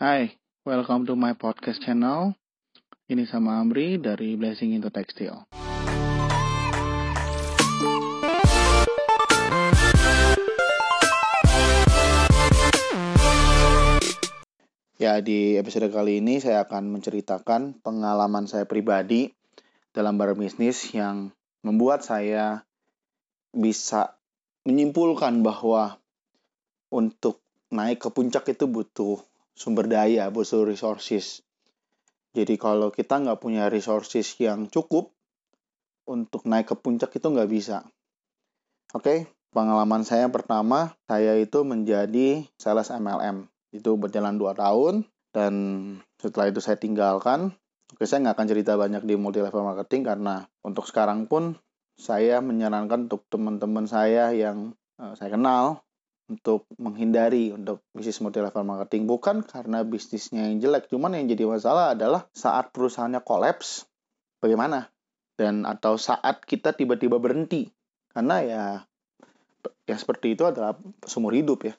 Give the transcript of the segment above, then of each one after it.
Hai, welcome to my podcast channel. Ini sama Amri dari Blessing into Textile. Ya, di episode kali ini saya akan menceritakan pengalaman saya pribadi dalam berbisnis yang membuat saya bisa menyimpulkan bahwa untuk naik ke puncak itu butuh sumber daya, butuh resources. Jadi kalau kita nggak punya resources yang cukup untuk naik ke puncak itu nggak bisa. Oke, pengalaman saya pertama, saya itu menjadi sales MLM itu berjalan 2 tahun dan setelah itu saya tinggalkan oke saya nggak akan cerita banyak di multi level marketing karena untuk sekarang pun saya menyarankan untuk teman-teman saya yang uh, saya kenal untuk menghindari untuk bisnis multi level marketing. Bukan karena bisnisnya yang jelek cuman yang jadi masalah adalah saat perusahaannya kolaps bagaimana? Dan atau saat kita tiba-tiba berhenti. Karena ya ya seperti itu adalah seumur hidup ya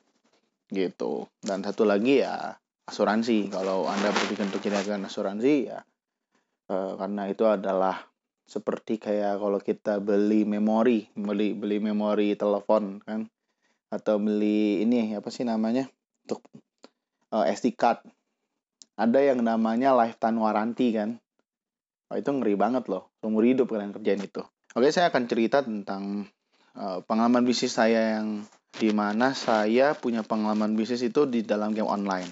gitu. Dan satu lagi ya asuransi. Kalau anda berpikir untuk jadikan asuransi ya e, karena itu adalah seperti kayak kalau kita beli memori beli beli memori telepon kan atau beli ini apa sih namanya untuk e, SD card ada yang namanya lifetime warranty kan oh, itu ngeri banget loh seumur hidup kalian kerjain itu oke saya akan cerita tentang uh, pengalaman bisnis saya yang di mana saya punya pengalaman bisnis itu di dalam game online.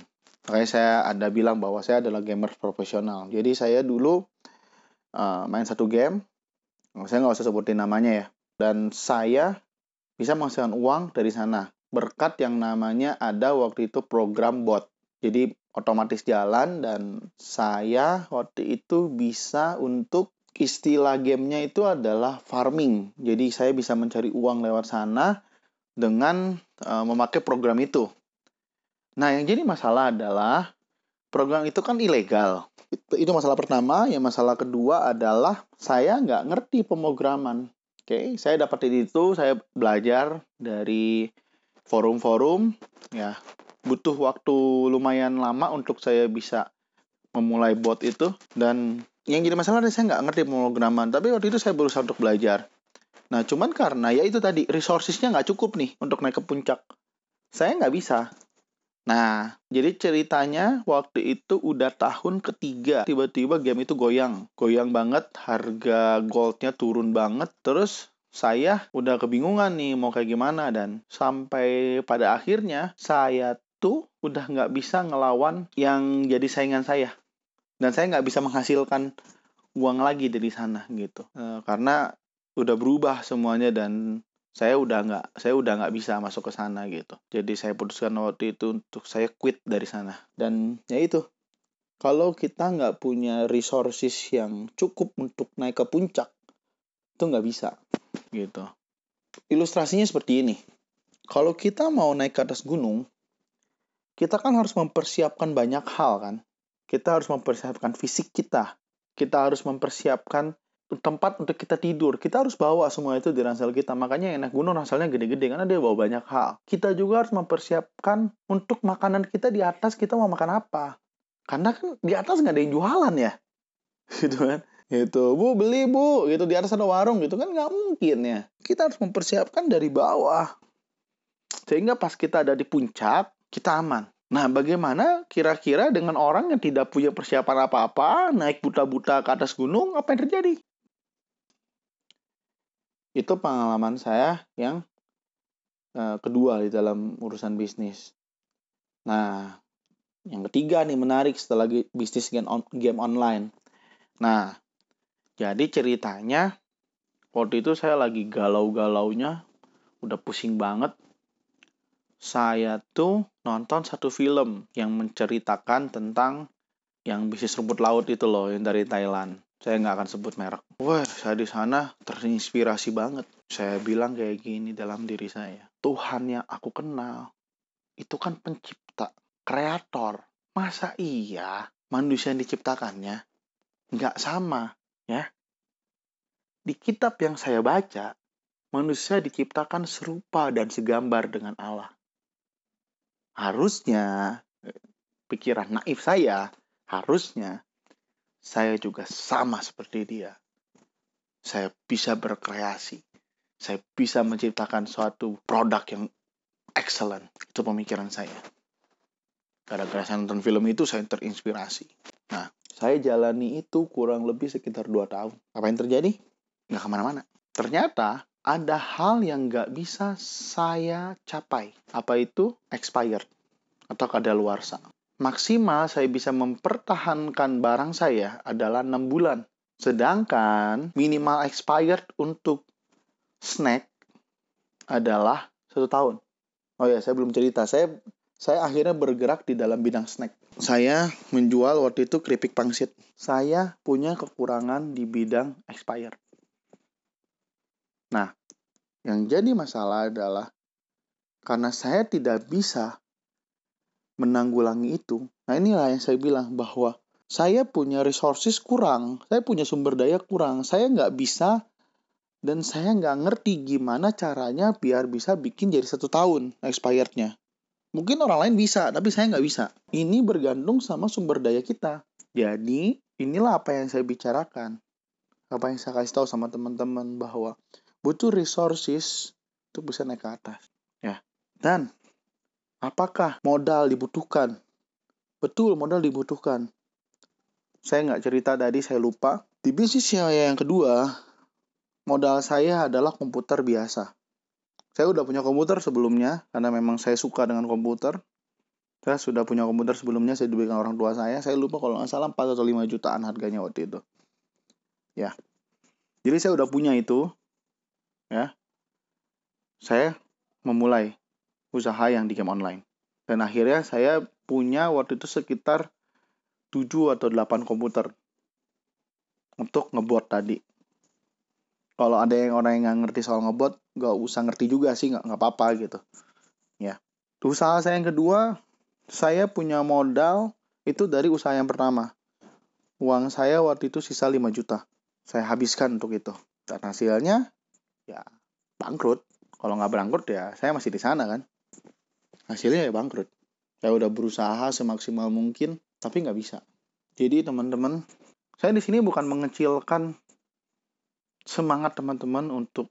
Makanya saya ada bilang bahwa saya adalah gamer profesional. Jadi saya dulu uh, main satu game, saya nggak usah sebutin namanya ya. Dan saya bisa menghasilkan uang dari sana berkat yang namanya ada waktu itu program bot. Jadi otomatis jalan dan saya waktu itu bisa untuk istilah gamenya itu adalah farming. Jadi saya bisa mencari uang lewat sana dengan uh, memakai program itu. Nah, yang jadi masalah adalah program itu kan ilegal. Itu, itu masalah pertama. Yang masalah kedua adalah saya nggak ngerti pemrograman. Oke, okay, saya dapat itu, saya belajar dari forum-forum. Ya, butuh waktu lumayan lama untuk saya bisa memulai bot itu. Dan yang jadi masalah adalah saya nggak ngerti pemrograman. Tapi waktu itu saya berusaha untuk belajar. Nah, cuman karena ya itu tadi, resourcesnya nggak cukup nih untuk naik ke puncak. Saya nggak bisa. Nah, jadi ceritanya waktu itu udah tahun ketiga, tiba-tiba game itu goyang. Goyang banget, harga goldnya turun banget. Terus saya udah kebingungan nih mau kayak gimana. Dan sampai pada akhirnya saya tuh udah nggak bisa ngelawan yang jadi saingan saya. Dan saya nggak bisa menghasilkan uang lagi dari sana gitu. E, karena udah berubah semuanya dan saya udah nggak saya udah nggak bisa masuk ke sana gitu. Jadi saya putuskan waktu itu untuk saya quit dari sana. Dan ya itu kalau kita nggak punya resources yang cukup untuk naik ke puncak itu nggak bisa gitu. Ilustrasinya seperti ini. Kalau kita mau naik ke atas gunung kita kan harus mempersiapkan banyak hal kan. Kita harus mempersiapkan fisik kita. Kita harus mempersiapkan tempat untuk kita tidur. Kita harus bawa semua itu di ransel kita. Makanya yang naik gunung ranselnya gede-gede karena dia bawa banyak hal. Kita juga harus mempersiapkan untuk makanan kita di atas kita mau makan apa. Karena kan di atas nggak ada yang jualan ya. Gitu kan. Gitu. Bu, beli bu. Gitu. Di atas ada warung gitu kan nggak mungkin ya. Kita harus mempersiapkan dari bawah. Sehingga pas kita ada di puncak, kita aman. Nah, bagaimana kira-kira dengan orang yang tidak punya persiapan apa-apa, naik buta-buta ke atas gunung, apa yang terjadi? Itu pengalaman saya yang uh, kedua di dalam urusan bisnis. Nah, yang ketiga nih menarik setelah bisnis game, on, game online. Nah, jadi ceritanya waktu itu saya lagi galau-galaunya, udah pusing banget. Saya tuh nonton satu film yang menceritakan tentang yang bisnis rumput laut itu loh, yang dari Thailand saya nggak akan sebut merek. Wah, saya di sana terinspirasi banget. Saya bilang kayak gini dalam diri saya. Tuhan yang aku kenal, itu kan pencipta, kreator. Masa iya manusia yang diciptakannya nggak sama, ya? Di kitab yang saya baca, manusia diciptakan serupa dan segambar dengan Allah. Harusnya pikiran naif saya, harusnya saya juga sama seperti dia. Saya bisa berkreasi. Saya bisa menciptakan suatu produk yang excellent. Itu pemikiran saya. Gara-gara nonton film itu, saya terinspirasi. Nah, saya jalani itu kurang lebih sekitar 2 tahun. Apa yang terjadi? Nggak ke mana-mana. Ternyata ada hal yang nggak bisa saya capai. Apa itu? Expired. Atau kadaluarsa. Maksimal saya bisa mempertahankan barang saya adalah 6 bulan. Sedangkan minimal expired untuk snack adalah satu tahun. Oh ya, saya belum cerita. Saya saya akhirnya bergerak di dalam bidang snack. Saya menjual waktu itu keripik pangsit. Saya punya kekurangan di bidang expired. Nah, yang jadi masalah adalah karena saya tidak bisa menanggulangi itu. Nah, inilah yang saya bilang bahwa saya punya resources kurang, saya punya sumber daya kurang, saya nggak bisa dan saya nggak ngerti gimana caranya biar bisa bikin jadi satu tahun expirednya. Mungkin orang lain bisa, tapi saya nggak bisa. Ini bergantung sama sumber daya kita. Jadi, inilah apa yang saya bicarakan. Apa yang saya kasih tahu sama teman-teman bahwa butuh resources untuk bisa naik ke atas. Ya. Dan apakah modal dibutuhkan? Betul, modal dibutuhkan saya nggak cerita tadi, saya lupa. Di bisnis yang kedua, modal saya adalah komputer biasa. Saya udah punya komputer sebelumnya, karena memang saya suka dengan komputer. Saya sudah punya komputer sebelumnya, saya diberikan orang tua saya. Saya lupa kalau nggak salah 4 atau 5 jutaan harganya waktu itu. Ya. Jadi saya udah punya itu. Ya. Saya memulai usaha yang di game online. Dan akhirnya saya punya waktu itu sekitar 7 atau 8 komputer untuk ngebot tadi. Kalau ada yang orang yang nggak ngerti soal ngebot, nggak usah ngerti juga sih, nggak apa-apa gitu. Ya, usaha saya yang kedua, saya punya modal itu dari usaha yang pertama. Uang saya waktu itu sisa 5 juta. Saya habiskan untuk itu. Dan hasilnya, ya bangkrut. Kalau nggak bangkrut ya saya masih di sana kan. Hasilnya ya bangkrut. Saya udah berusaha semaksimal mungkin, tapi nggak bisa. Jadi teman-teman, saya di sini bukan mengecilkan semangat teman-teman untuk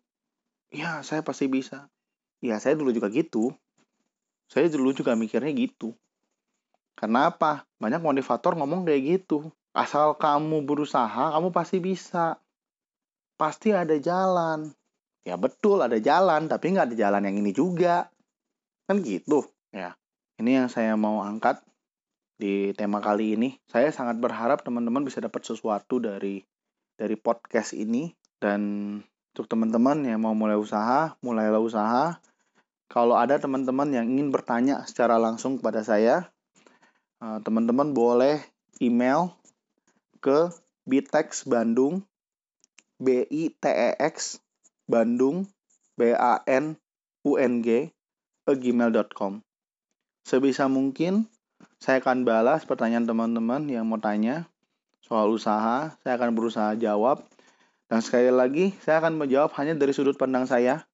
ya saya pasti bisa. Ya saya dulu juga gitu. Saya dulu juga mikirnya gitu. Karena apa? Banyak motivator ngomong kayak gitu. Asal kamu berusaha, kamu pasti bisa. Pasti ada jalan. Ya betul ada jalan, tapi nggak ada jalan yang ini juga. Kan gitu. Ya, ini yang saya mau angkat di tema kali ini. Saya sangat berharap teman-teman bisa dapat sesuatu dari dari podcast ini dan untuk teman-teman yang mau mulai usaha, mulailah usaha. Kalau ada teman-teman yang ingin bertanya secara langsung kepada saya, eh, teman-teman boleh email ke bitex bandung b i t e x bandung b a n u n g gmail.com sebisa mungkin saya akan balas pertanyaan teman-teman yang mau tanya soal usaha. Saya akan berusaha jawab. Dan sekali lagi, saya akan menjawab hanya dari sudut pandang saya.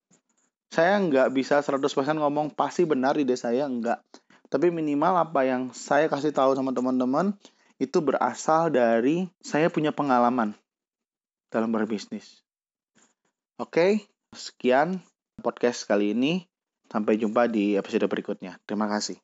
Saya nggak bisa 100% ngomong pasti benar ide saya, nggak. Tapi minimal apa yang saya kasih tahu sama teman-teman, itu berasal dari saya punya pengalaman dalam berbisnis. Oke, sekian podcast kali ini. Sampai jumpa di episode berikutnya. Terima kasih.